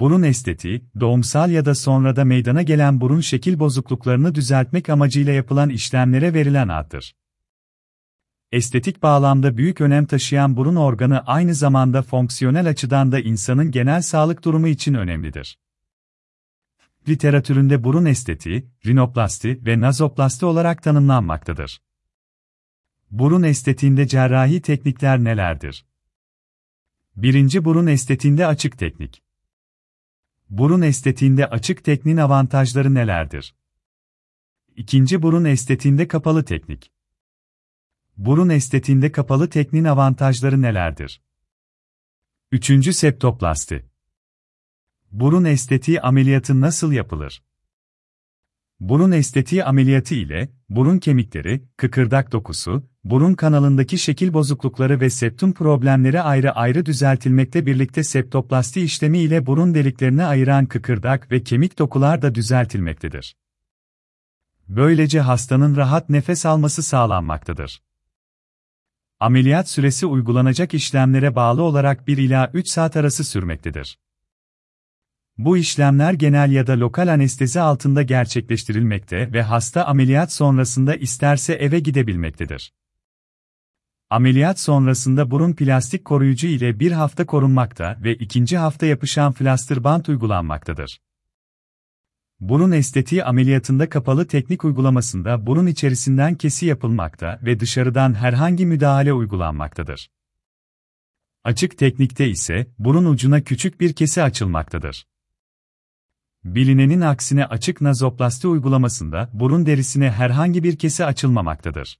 Burun estetiği, doğumsal ya da sonrada meydana gelen burun şekil bozukluklarını düzeltmek amacıyla yapılan işlemlere verilen addır. Estetik bağlamda büyük önem taşıyan burun organı aynı zamanda fonksiyonel açıdan da insanın genel sağlık durumu için önemlidir. Literatüründe burun estetiği, rinoplasti ve nazoplasti olarak tanımlanmaktadır. Burun estetiğinde cerrahi teknikler nelerdir? Birinci burun estetiğinde açık teknik. Burun estetiğinde açık tekniğin avantajları nelerdir? İkinci burun estetiğinde kapalı teknik. Burun estetiğinde kapalı tekniğin avantajları nelerdir? Üçüncü septoplasti. Burun estetiği ameliyatı nasıl yapılır? Burun estetiği ameliyatı ile, burun kemikleri, kıkırdak dokusu, burun kanalındaki şekil bozuklukları ve septum problemleri ayrı ayrı düzeltilmekte birlikte septoplasti işlemi ile burun deliklerini ayıran kıkırdak ve kemik dokular da düzeltilmektedir. Böylece hastanın rahat nefes alması sağlanmaktadır. Ameliyat süresi uygulanacak işlemlere bağlı olarak 1 ila 3 saat arası sürmektedir. Bu işlemler genel ya da lokal anestezi altında gerçekleştirilmekte ve hasta ameliyat sonrasında isterse eve gidebilmektedir. Ameliyat sonrasında burun plastik koruyucu ile bir hafta korunmakta ve ikinci hafta yapışan flaster bant uygulanmaktadır. Burun estetiği ameliyatında kapalı teknik uygulamasında burun içerisinden kesi yapılmakta ve dışarıdan herhangi müdahale uygulanmaktadır. Açık teknikte ise burun ucuna küçük bir kesi açılmaktadır. Bilinenin aksine açık nazoplasti uygulamasında burun derisine herhangi bir kesi açılmamaktadır.